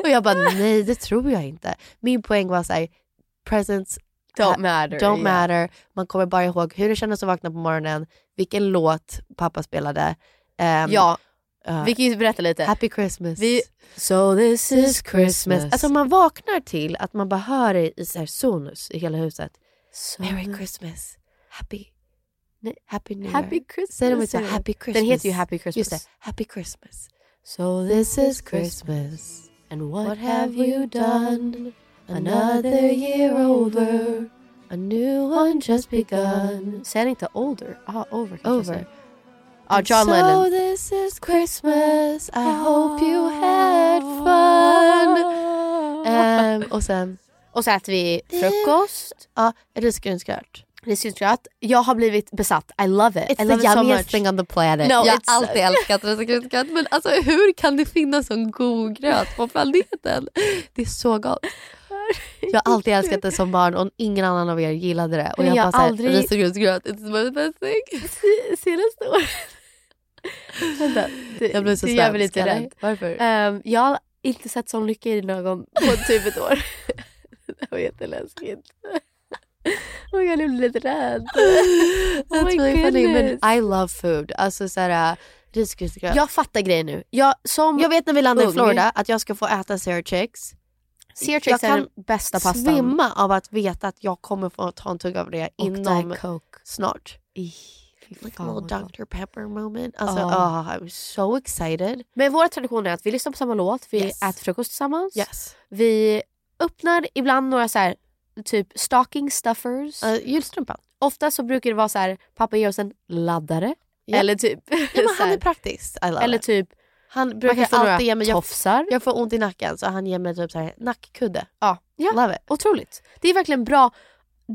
Speaker 3: och jag bara, nej det tror jag inte. Min poäng var så här, presents
Speaker 2: Don't matter,
Speaker 3: Don't
Speaker 2: yeah.
Speaker 3: matter. Man kommer bara ihåg hur det kändes att vakna på morgonen, vilken låt pappa spelade. Ehm,
Speaker 2: Ja,
Speaker 3: eh,
Speaker 2: vi kan ju berätta lite.
Speaker 3: Happy Christmas.
Speaker 2: Vi, so this is Christmas.
Speaker 3: Alltså man vaknar till att man bara hör det i så här sonus i hela huset. Merry Christmas. Happy, happy New
Speaker 2: Happy
Speaker 3: Year.
Speaker 2: Christmas.
Speaker 3: Säger de inte så här,
Speaker 2: säger de.
Speaker 3: Happy Christmas?
Speaker 2: Den heter ju Happy Christmas.
Speaker 3: Just det, Happy Christmas.
Speaker 2: So
Speaker 3: This is Christmas.
Speaker 2: And
Speaker 3: What have you done? Another year over. A new one just begun.
Speaker 2: Säg inte older. Ja, over
Speaker 3: Over.
Speaker 2: Ah,
Speaker 3: and
Speaker 2: John
Speaker 3: so
Speaker 2: Lennon.
Speaker 3: this is Christmas. I hope you had ah. fun. Ehm, och sen?
Speaker 2: Och så äter vi frukost.
Speaker 3: Ja, risgrynsgröt.
Speaker 2: Risgrynsgröt. Jag har blivit besatt. I love it.
Speaker 3: It's
Speaker 2: I love
Speaker 3: the
Speaker 2: it so
Speaker 3: yummiest
Speaker 2: much.
Speaker 3: thing on the planet.
Speaker 2: No,
Speaker 3: jag har alltid älskat risgrynsgröt. Men alltså hur kan det finnas sån god gröt på planeten? Det är så gott. Jag har alltid älskat det som barn och ingen annan av er gillade det. Och jag,
Speaker 2: jag
Speaker 3: bara såhär,
Speaker 2: aldrig-
Speaker 3: risgrynsgröt, it's my best thing.
Speaker 2: Senaste året. Vänta, det,
Speaker 3: Jag blir så
Speaker 2: det gör mig
Speaker 3: svensk,
Speaker 2: lite rädd.
Speaker 3: Varför?
Speaker 2: Ehm, jag har inte sett sån lycka i dina ögon på typ ett år. det var jätteläskigt. Oh my god, jag blir lite rädd. Oh
Speaker 3: That's
Speaker 2: my
Speaker 3: really funny. Men. I love food. Alltså såhär risgrynsgröt.
Speaker 2: Jag fattar grejen nu. Jag, som
Speaker 3: Jag vet när vi landar
Speaker 2: ung-
Speaker 3: i Florida att jag ska få äta Sear Chicks.
Speaker 2: Sear
Speaker 3: Jag
Speaker 2: Chicks är
Speaker 3: kan
Speaker 2: den bästa pastan.
Speaker 3: svimma av att veta att jag kommer få ta en tugga av det
Speaker 2: Och
Speaker 3: inom
Speaker 2: Coke.
Speaker 3: snart. Like a little. Dr Pepper moment. Alltså,
Speaker 2: Ja.
Speaker 3: oh, I'm so excited.
Speaker 2: Men våra traditioner är att vi lyssnar på samma låt, vi
Speaker 3: Yes.
Speaker 2: äter frukost tillsammans.
Speaker 3: Yes.
Speaker 2: Vi öppnar ibland några så här, typ stocking stuffers.
Speaker 3: Uh, julstrumpan.
Speaker 2: Ofta så brukar det vara så här, pappa ger oss en laddare.
Speaker 3: Ja.
Speaker 2: Eller typ...
Speaker 3: Ja, men han är love
Speaker 2: eller
Speaker 3: it.
Speaker 2: typ
Speaker 3: Han brukar alltid ge mig... Jag,
Speaker 2: tofsar.
Speaker 3: jag får ont i nacken så han ger mig typ så här nackkudde.
Speaker 2: Ja. ja.
Speaker 3: Love it.
Speaker 2: Otroligt. Det är verkligen bra.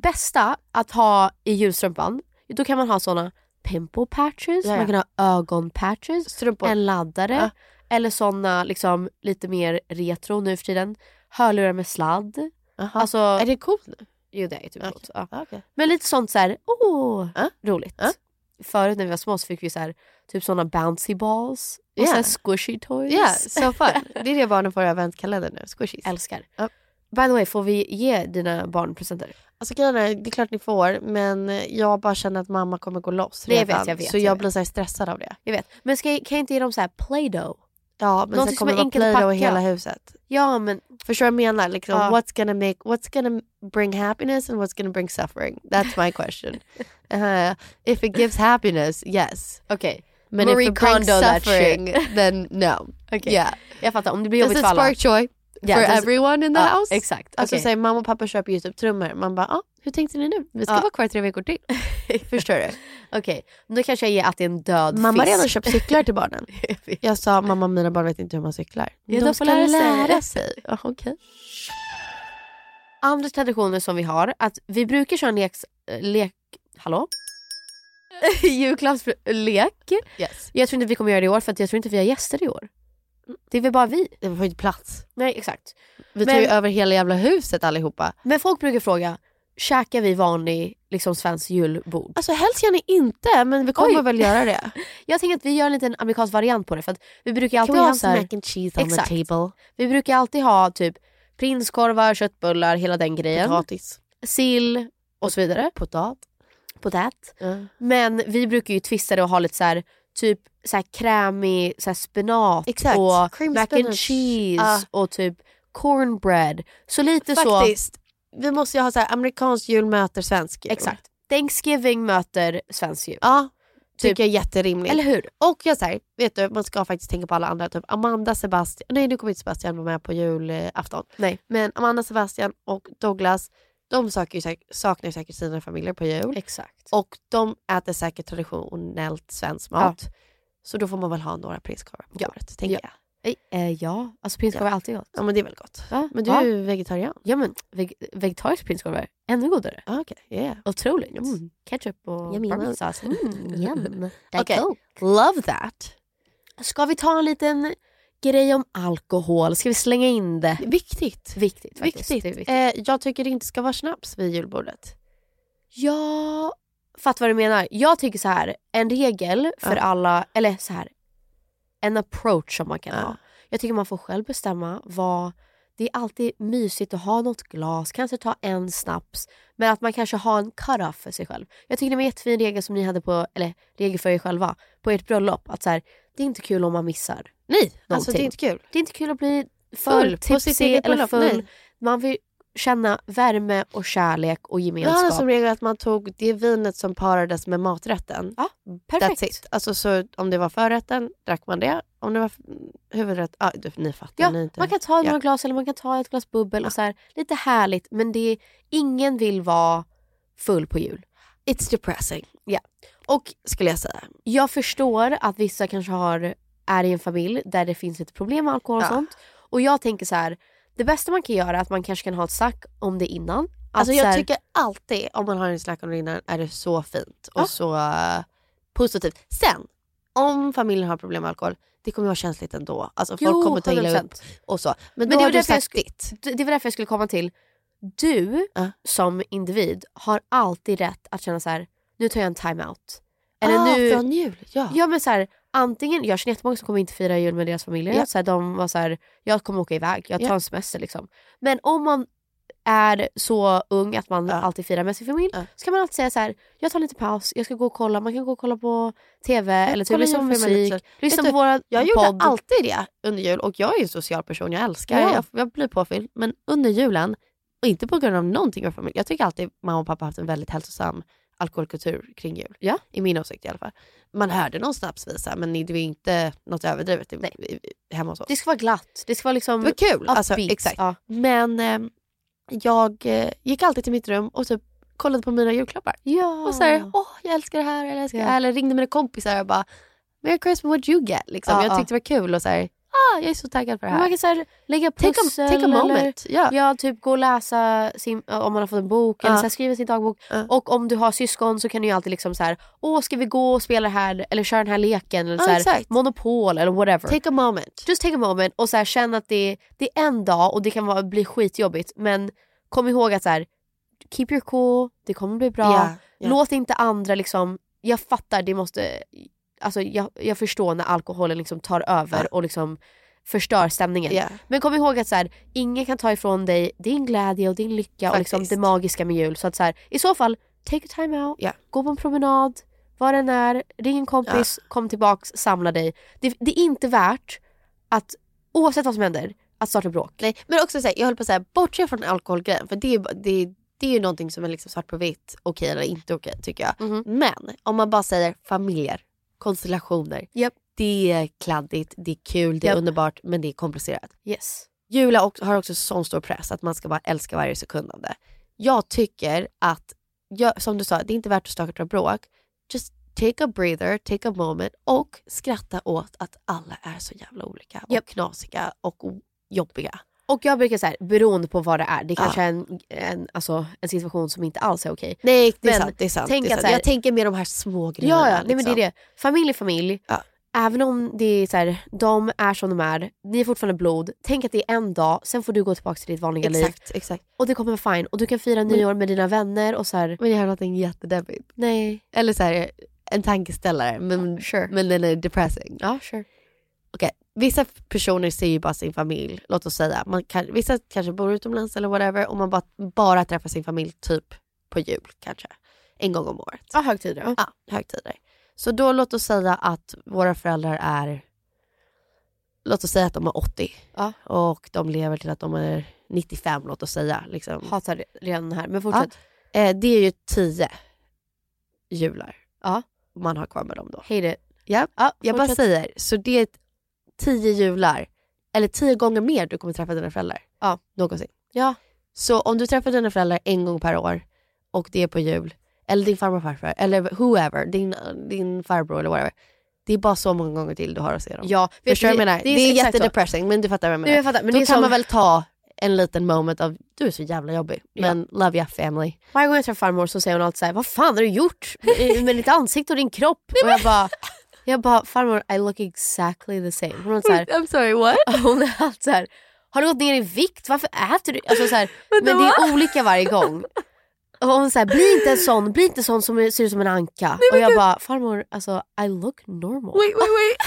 Speaker 2: Bästa att ha i julstrumpan, då kan man ha såna pimple patches,
Speaker 3: Ja, ja.
Speaker 2: man kan ha ögonpatches,
Speaker 3: Strumpor.
Speaker 2: en laddare
Speaker 3: Ja.
Speaker 2: eller såna liksom lite mer retro nu för tiden. Hörlurar med sladd.
Speaker 3: Jaha.
Speaker 2: Alltså,
Speaker 3: är det coolt nu?
Speaker 2: Jo det är typ
Speaker 3: Okej.
Speaker 2: coolt. Ja.
Speaker 3: Ah, okej.
Speaker 2: Men lite sånt så här, åh,
Speaker 3: Ja.
Speaker 2: roligt.
Speaker 3: Ja.
Speaker 2: Förut när vi var små så fick vi så här, typ såna bouncy balls och
Speaker 3: Ja.
Speaker 2: så squishy toys.
Speaker 3: Ja, so fun. Det är det barnen får i adventskalendern nu. Squishies.
Speaker 2: Älskar.
Speaker 3: Ja.
Speaker 2: By the way, får vi ge dina barn presenter?
Speaker 3: Alltså grejen är, det är klart ni får men jag bara känner att mamma kommer gå loss
Speaker 2: Det
Speaker 3: redan.
Speaker 2: vet jag, vet,
Speaker 3: så
Speaker 2: jag
Speaker 3: jag
Speaker 2: vet.
Speaker 3: blir så stressad av det.
Speaker 2: Jag vet. Men ska, kan jag inte ge dem så här play-doh?
Speaker 3: Ja men
Speaker 2: Någonting
Speaker 3: sen kommer det vara i
Speaker 2: packa.
Speaker 3: hela huset.
Speaker 2: Ja men
Speaker 3: Förstår vad jag menar? Liksom,
Speaker 2: Ja.
Speaker 3: what's, gonna make, what's gonna bring happiness and what's gonna bring suffering? That's my question. Uh, if it gives happiness, yes.
Speaker 2: okej.
Speaker 3: Men
Speaker 2: Marie
Speaker 3: if it brings suffering, then no.
Speaker 2: Okej.
Speaker 3: Yeah.
Speaker 2: Jag fattar, om det blir jobbigt för alla.
Speaker 3: spark joy
Speaker 2: Yeah,
Speaker 3: for everyone in the
Speaker 2: Ja,
Speaker 3: house?
Speaker 2: Exakt.
Speaker 3: Alltså
Speaker 2: okej.
Speaker 3: säger mamma och pappa köper Youtube-trummor. Man bara, ah, hur tänkte ni nu? Vi ska
Speaker 2: Ja.
Speaker 3: vara kvar tre veckor till. Förstår du?
Speaker 2: Okej, då kanske jag ger att det är en död
Speaker 3: Mamma har redan köpt cyklar till barnen.
Speaker 2: Jag.
Speaker 3: Jag sa, mamma mina barn vet inte hur man cyklar.
Speaker 2: Ja,
Speaker 3: de
Speaker 2: de
Speaker 3: ska
Speaker 2: får lära sig.
Speaker 3: lära sig. Ja, okej.
Speaker 2: Andra traditioner som vi har, att vi brukar köra en lek... lek hallå? Julklappslek.
Speaker 3: Yes.
Speaker 2: Jag tror inte vi kommer göra det i år för jag tror inte vi har gäster i år. Det är väl bara vi.
Speaker 3: Det får inte plats.
Speaker 2: Nej exakt.
Speaker 3: Vi tar
Speaker 2: Men-
Speaker 3: ju över hela jävla huset allihopa.
Speaker 2: Men folk brukar fråga, käkar vi vanlig liksom svensk julbord?
Speaker 3: Alltså helst gärna inte men vi kommer
Speaker 2: Oj.
Speaker 3: väl göra det.
Speaker 2: Jag tänker att vi gör en liten amerikansk variant på det för att vi brukar
Speaker 3: Can
Speaker 2: alltid
Speaker 3: we
Speaker 2: ha så här,
Speaker 3: mac and cheese on
Speaker 2: Exakt.
Speaker 3: the table?
Speaker 2: Vi brukar alltid ha typ prinskorvar, köttbullar, hela den grejen.
Speaker 3: Potatis.
Speaker 2: Sill och så vidare.
Speaker 3: Potat.
Speaker 2: Potat. Men vi brukar ju twista det och ha lite så här, typ så här krämig så här spenat
Speaker 3: Exakt.
Speaker 2: och
Speaker 3: Cream
Speaker 2: mac and
Speaker 3: spinach.
Speaker 2: cheese
Speaker 3: Ja.
Speaker 2: och typ cornbread. Så lite så.
Speaker 3: Faktiskt. Vi måste ju ha så här, amerikansk jul möter svensk jul.
Speaker 2: Exakt. Thanksgiving möter svensk jul.
Speaker 3: Ja,
Speaker 2: Typ.
Speaker 3: tycker jag är jätterimligt.
Speaker 2: Eller hur?
Speaker 3: Och jag säger, vet du, man ska faktiskt tänka på alla andra. Typ Amanda, Sebastian, nej nu kommer inte Sebastian vara med på julafton.
Speaker 2: Nej.
Speaker 3: Men Amanda, Sebastian och Douglas, de söker ju saknar säkert sina familjer på jul.
Speaker 2: Exakt.
Speaker 3: Och de äter säkert traditionellt svensk mat. Så då får man väl ha några prinskorvar på
Speaker 2: Ja.
Speaker 3: bordet, tänker
Speaker 2: Ja.
Speaker 3: jag.
Speaker 2: Eh, ja, alltså prinskorvar är alltid gott.
Speaker 3: Ja men det är väl gott.
Speaker 2: Ja.
Speaker 3: Men du
Speaker 2: Ja.
Speaker 3: är ju vegetarian.
Speaker 2: Ja men veg vegetarisk prinskorv är ännu godare.
Speaker 3: Ah, Okej, yeah.
Speaker 2: Otroligt. Ketchup och barbecuesås. Mm,
Speaker 3: Okej. love that.
Speaker 2: Ska vi ta en liten grej om alkohol? Ska vi slänga in det?
Speaker 3: Viktigt.
Speaker 2: Viktigt faktiskt.
Speaker 3: Viktigt.
Speaker 2: Viktigt.
Speaker 3: Eh, jag tycker det inte ska vara snaps vid julbordet.
Speaker 2: Jag fattar vad du menar. Jag tycker så här, en regel för
Speaker 3: Ja.
Speaker 2: alla, eller så här, en approach som man kan
Speaker 3: Ja.
Speaker 2: ha. Jag tycker man får själv bestämma vad det är alltid mysigt att ha något glas, kanske ta en snaps. Men att man kanske har en cut-off för sig själv. Jag tycker det var en jättefin regel som ni hade på, eller regel för er själva, på ert bröllop. Att så här, det är inte kul om man missar
Speaker 3: Nej, alltså det är
Speaker 2: någonting.
Speaker 3: inte kul.
Speaker 2: Det är inte kul att bli
Speaker 3: Full på sitt
Speaker 2: tipsig eller full.
Speaker 3: nej.
Speaker 2: Man vill känna värme och kärlek och
Speaker 3: Jag hade
Speaker 2: gemenskap.
Speaker 3: som regel att man tog det vinet som parades med maträtten.
Speaker 2: Ja, perfekt.
Speaker 3: That's it. Alltså, så om det var förrätten drack man det. Om det var huvudrätt, ja du, ni fattar.
Speaker 2: Ja,
Speaker 3: ni inte.
Speaker 2: man kan ta några
Speaker 3: Ja.
Speaker 2: glas eller man kan ta ett glas bubbel och så här, lite härligt men det är, ingen vill vara full på jul.
Speaker 3: It's depressing.
Speaker 2: Ja.
Speaker 3: Och skulle jag säga.
Speaker 2: Jag förstår att vissa kanske har, är i en familj där det finns lite problem med alkohol och
Speaker 3: Ja.
Speaker 2: sånt. Och jag tänker så här, det bästa man kan göra är att man kanske kan ha ett snack om det innan.
Speaker 3: Alltså
Speaker 2: så
Speaker 3: jag
Speaker 2: här,
Speaker 3: tycker alltid om man har en snack om det innan är det så fint och
Speaker 2: Ja.
Speaker 3: så eh, positivt. Sen, om familjen har problem med alkohol, det kommer vara känsligt ändå. Alltså folk
Speaker 2: Jo,
Speaker 3: kommer ta illa
Speaker 2: 100%.
Speaker 3: upp och så. Men,
Speaker 2: Men det var därför jag skulle- det var därför jag skulle komma till, du
Speaker 3: Ja.
Speaker 2: som individ har alltid rätt att känna så här: nu tar jag en time-out. Eller
Speaker 3: ah,
Speaker 2: nu,
Speaker 3: från jul, ja.
Speaker 2: Ja men så här, antingen, jag känner jättemånga som kommer inte fira jul med deras familjer.
Speaker 3: Ja.
Speaker 2: Så här, de var så här, jag kommer åka iväg, jag tar
Speaker 3: Ja.
Speaker 2: en semester liksom. Men om man är så ung att man
Speaker 3: Ja.
Speaker 2: alltid firar med sin familj
Speaker 3: Ja.
Speaker 2: så kan man alltid säga så här: jag tar lite paus, jag ska gå och kolla, man kan gå och kolla på TV eller typ lyssna på musik, lyssna på våra
Speaker 3: Jag gjorde
Speaker 2: podd.
Speaker 3: alltid det under jul och jag är en social person, jag älskar,
Speaker 2: Ja.
Speaker 3: jag, jag blir påfylld. Men under julen, och inte på grund av någonting med familj, jag tycker alltid mamma och pappa har haft en väldigt hälsosam alkoholkultur kring jul.
Speaker 2: Ja.
Speaker 3: I min åsikt i alla fall. Man hörde någon snapsvisa men det var inte något överdrivet i, i, hemma hos oss.
Speaker 2: Det ska vara glatt, det ska vara liksom
Speaker 3: Det var kul. Alltså, exakt.
Speaker 2: Ja.
Speaker 3: Men eh, jag eh, gick alltid till mitt rum och typ kollade på mina julklappar.
Speaker 2: Ja.
Speaker 3: Och så här, åh jag älskar det här, jag älskar det här. Eller ringde mina kompisar och bara, Merry Christmas what you get. Liksom.
Speaker 2: Ja,
Speaker 3: jag
Speaker 2: ja.
Speaker 3: tyckte det var kul och så här, ah, jag är så taggad för det
Speaker 2: Men Man
Speaker 3: här.
Speaker 2: kan så här, lägga
Speaker 3: Take a,
Speaker 2: pussel
Speaker 3: take a moment.
Speaker 2: eller
Speaker 3: Ja.
Speaker 2: ja, typ gå och läsa sin, om man har fått en bok eller
Speaker 3: Ja.
Speaker 2: så här, skriva sin dagbok.
Speaker 3: Ja.
Speaker 2: Och om du har syskon så kan du ju alltid liksom så här, åh ska vi gå och spela det här eller köra den här leken eller
Speaker 3: Ja,
Speaker 2: så här,
Speaker 3: exakt.
Speaker 2: monopol eller whatever.
Speaker 3: Take a moment.
Speaker 2: Just take a moment och så här, känn att det, det är en dag och det kan vara, bli skitjobbigt men kom ihåg att så här, keep your cool, det kommer bli bra.
Speaker 3: Ja, ja.
Speaker 2: Låt inte andra liksom, jag fattar det måste, alltså jag, jag förstår när alkoholen liksom tar över och liksom förstör stämningen.
Speaker 3: Ja.
Speaker 2: Men kom ihåg att så här, ingen kan ta ifrån dig din glädje och din lycka och liksom
Speaker 3: Faktiskt.
Speaker 2: det magiska med jul. Så att så här, i så fall, take a time out,
Speaker 3: Ja.
Speaker 2: gå på en promenad, var den är, ring en kompis, kom tillbaks, samla dig. Det, det är inte värt att, oavsett vad som händer, att starta bråk.
Speaker 3: Nej, men också så här, jag håller på att säga, bortse från alkoholgrejen för det är, det, det är ju någonting som är liksom svart på vitt, okej eller inte okej tycker jag.
Speaker 2: Mhm.
Speaker 3: Men om man bara säger familjer, konstellationer,
Speaker 2: Japp.
Speaker 3: det är kladdigt, det är kul, det är
Speaker 2: Japp.
Speaker 3: underbart men det är komplicerat.
Speaker 2: Yes.
Speaker 3: Jula också, har också sån stor press att man ska bara älska varje sekund av det. Jag tycker att, jag, som du sa, det är inte värt att starta bråk. Just take a breather, take a moment och skratta åt att alla är så jävla olika och knasiga och jobbiga.
Speaker 2: Och jag brukar säga beroende på vad det är, det
Speaker 3: Ja.
Speaker 2: kanske är en, en, alltså, en situation som inte alls är okej.
Speaker 3: Nej, det är
Speaker 2: Men
Speaker 3: sant. Det är sant,
Speaker 2: tänk
Speaker 3: det är sant.
Speaker 2: här-
Speaker 3: Jag tänker mer de här små grejerna.
Speaker 2: Ja, ja nej, men det är
Speaker 3: liksom.
Speaker 2: det. Familj är familj.
Speaker 3: Ja.
Speaker 2: även om det är så här, de är som de är, ni är fortfarande blod. Tänk att det är en dag, sen får du gå tillbaka till ditt vanliga liv.
Speaker 3: Exakt, exakt.
Speaker 2: Och det kommer vara fine. Och du kan fira nyår med dina vänner och så här.
Speaker 3: Men jag har någonting jättedeppigt.
Speaker 2: Nej.
Speaker 3: Eller så här, en tankeställare men,
Speaker 2: sure.
Speaker 3: men den är depressing.
Speaker 2: Ja, sure.
Speaker 3: Vissa personer ser ju bara sin familj, låt oss säga. Man kan, vissa kanske bor utomlands eller whatever och man bara, bara träffar sin familj typ på jul kanske. En gång om året.
Speaker 2: Ja, högtider.
Speaker 3: Ja, högtider. Så då låt oss säga att våra föräldrar är, låt oss säga att de är 80
Speaker 2: Ja.
Speaker 3: och de lever till att de är 95 låt oss säga. Liksom.
Speaker 2: Hatar redan här, men fortsätt.
Speaker 3: Ja. Eh, det är ju 10 jular
Speaker 2: Ja.
Speaker 3: man har kvar med dem då.
Speaker 2: Hate it.
Speaker 3: Ja,
Speaker 2: Ja,
Speaker 3: jag bara säger, så det är 10 jular, eller 10 gånger mer du kommer träffa dina föräldrar.
Speaker 2: Ja.
Speaker 3: Någonsin.
Speaker 2: Ja.
Speaker 3: Så om du träffar dina föräldrar en gång per år och det är på jul, eller din farmor och farfar, eller whoever, din, din farbror eller whatever. Det är bara så många gånger till du har att se dem.
Speaker 2: Ja,
Speaker 3: Förstår du vad jag menar?
Speaker 2: det
Speaker 3: Det
Speaker 2: är
Speaker 3: är,
Speaker 2: exakt så.
Speaker 3: jättedepressing men du fattar vad jag menar.
Speaker 2: Jag fattar, men
Speaker 3: Då
Speaker 2: är
Speaker 3: kan
Speaker 2: som-
Speaker 3: man väl ta en liten moment av du är så jävla jobbig men love your family.
Speaker 2: Varje gång jag träffar farmor så säger hon alltid såhär, vad fan har du gjort med med ditt ansikte och din kropp? och jag bara, jag bara, farmor I look exactly the same. Hon så här,
Speaker 3: I'm sorry what?
Speaker 2: hon är alltid såhär, har du gått ner i vikt? Varför äter du? Alltså så här, men det är olika varje gång. Och hon säger bli inte en sån, bli inte sån som ser ut som en anka. och jag bara, farmor alltså I look normal.
Speaker 3: Wait wait wait.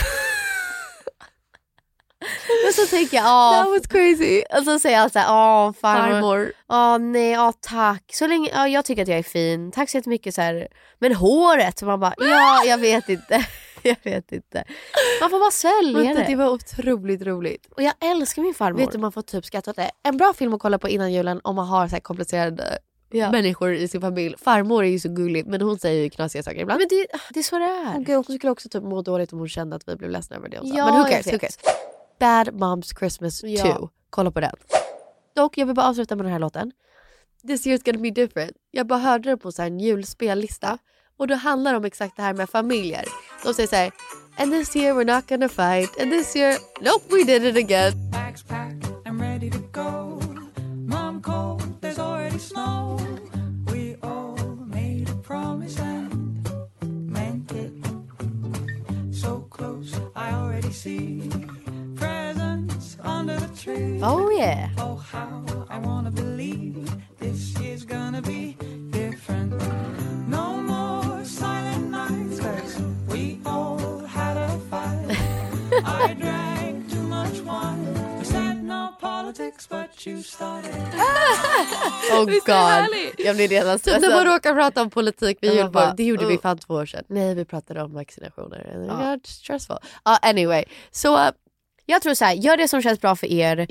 Speaker 2: Men så tänker jag, åh.
Speaker 3: That was crazy.
Speaker 2: Och så säger jag såhär, åh farmor.
Speaker 3: Farmor.
Speaker 2: Ja nej, ja tack. Så länge, ja, jag tycker att jag är fin. Tack så jättemycket. Så här. Men håret, så man bara, ja jag vet inte. jag vet inte. Man får bara svälja det.
Speaker 3: det var otroligt roligt.
Speaker 2: Och jag älskar min farmor.
Speaker 3: Vet du man får typ skratta åt det. En bra film att kolla på innan julen om man har så komplicerade
Speaker 2: Ja.
Speaker 3: människor i sin familj. Farmor är ju så gullig men hon säger ju knasiga saker ibland.
Speaker 2: Men det, det är så det är.
Speaker 3: Gud, hon skulle också typ må dåligt om hon kände att vi blev ledsna över det. hon sa.
Speaker 2: Ja,
Speaker 3: men who cares, who cares. Bad Moms Christmas
Speaker 2: Ja.
Speaker 3: 2. Kolla på den. Dock, jag vill bara avsluta med den här låten. This year's gonna be different. Jag bara hörde den på så en julspellista och då handlar det om exakt det här med familjer. De säger så här And this year we're not gonna fight and this year nope we did it again.
Speaker 8: Bags packed, I'm ready to go. Mom there's already snow. We all made a promise and meant it. So close, I already see presents under the tree.
Speaker 2: Oh yeah.
Speaker 8: Oh, how I wanna believe this year's gonna be I drank too much wine. We said no politics, but you started.
Speaker 3: Oh
Speaker 2: Visst är det
Speaker 3: god.
Speaker 2: härligt?
Speaker 3: Jag blir redan
Speaker 2: Typ när man
Speaker 3: stressad. råkar prata om politik vid
Speaker 2: Ja,
Speaker 3: julbord.
Speaker 2: bara,
Speaker 3: Det gjorde vi
Speaker 2: uh.
Speaker 3: fan två år sedan. Nej vi pratade om vaccinationer. And
Speaker 2: Ja.
Speaker 3: ja. stressful. Uh, anyway, så uh,
Speaker 2: Jag tror så här, gör det som känns bra för er.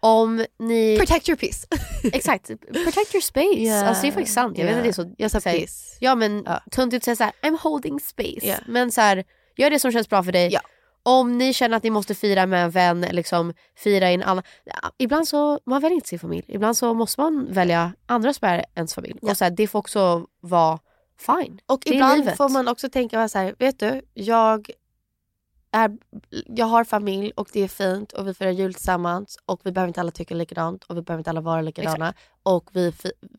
Speaker 2: Om ni...
Speaker 3: protect your peace.
Speaker 2: Exakt, protect your space.
Speaker 3: Yeah.
Speaker 2: Alltså det är faktiskt sant. Jag vet att det är så...
Speaker 3: Jag sa
Speaker 2: så här-
Speaker 3: peace.
Speaker 2: Ja men
Speaker 3: Ja.
Speaker 2: tuntigt att säga såhär, I'm holding space.
Speaker 3: Yeah.
Speaker 2: Men så här, gör det som känns bra för dig.
Speaker 3: Ja.
Speaker 2: Om ni känner att ni måste fira med en vän, liksom fira i en annan... Ja, ibland så, man väljer inte sin familj. Ibland så måste man välja andra som är ens familj.
Speaker 3: Ja.
Speaker 2: Och så här, det får också vara fine.
Speaker 3: Och
Speaker 2: Det
Speaker 3: ibland får man också tänka så här, vet du, jag, är, jag har familj och det är fint och vi firar jul tillsammans och vi behöver inte alla tycka likadant och vi behöver inte alla vara likadana och vi,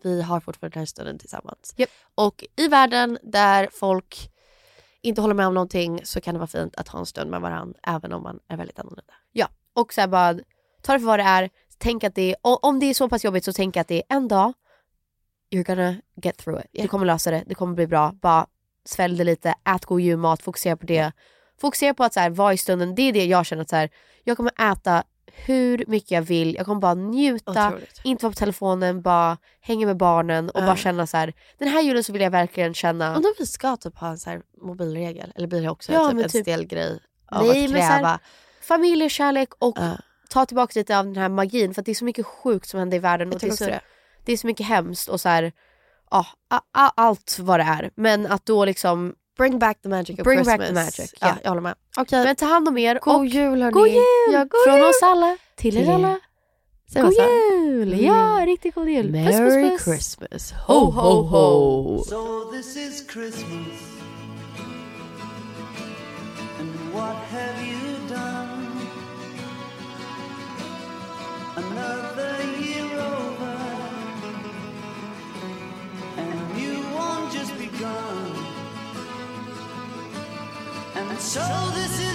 Speaker 3: vi har fortfarande den här stunden tillsammans.
Speaker 2: Japp.
Speaker 3: Och i världen där folk inte håller med om någonting så kan det vara fint att ha en stund med varandra även om man är väldigt annorlunda.
Speaker 2: Ja, och så bara ta det för vad det är. Tänk att det är, om det är så pass jobbigt så tänk att det är en dag, you're gonna get through it. Du kommer lösa det, det kommer bli bra. Bara svälj det lite, ät god julmat, fokusera på det. Fokusera på att så här, vara i stunden, det är det jag känner att så här, jag kommer äta hur mycket jag vill, jag kommer bara njuta,
Speaker 3: Otroligt.
Speaker 2: inte vara på telefonen, bara hänga med barnen och
Speaker 3: Ja.
Speaker 2: bara känna så här. den här julen så vill jag verkligen känna
Speaker 3: Undrar om vi ska typ ha en så här mobilregel eller blir det också
Speaker 2: Ja,
Speaker 3: typ en
Speaker 2: typ-
Speaker 3: stel grej av
Speaker 2: Nej,
Speaker 3: att kräva?
Speaker 2: familjekärlek och
Speaker 3: Ja.
Speaker 2: ta tillbaka lite av den här magin för att det är så mycket sjukt som händer i världen. Och det, är så,
Speaker 3: det.
Speaker 2: det är så mycket hemskt och så här, ja, a, a, allt vad det är. Men att då liksom
Speaker 3: Bring back the magic of
Speaker 2: Bring back
Speaker 3: Christmas.
Speaker 2: the magic,
Speaker 3: Ja,
Speaker 2: ja.
Speaker 3: jag håller med. Okej,
Speaker 2: Men ta hand om er
Speaker 3: god
Speaker 2: och
Speaker 3: jul hörni.
Speaker 2: god jul!
Speaker 3: Ja, god
Speaker 2: Från
Speaker 3: jul.
Speaker 2: oss alla till er alla.
Speaker 3: Man
Speaker 2: God jul! Ja, riktigt god jul. Puss,
Speaker 3: Merry
Speaker 2: puss, puss.
Speaker 3: Christmas. Ho, ho, ho.
Speaker 8: So this is Christmas. So this is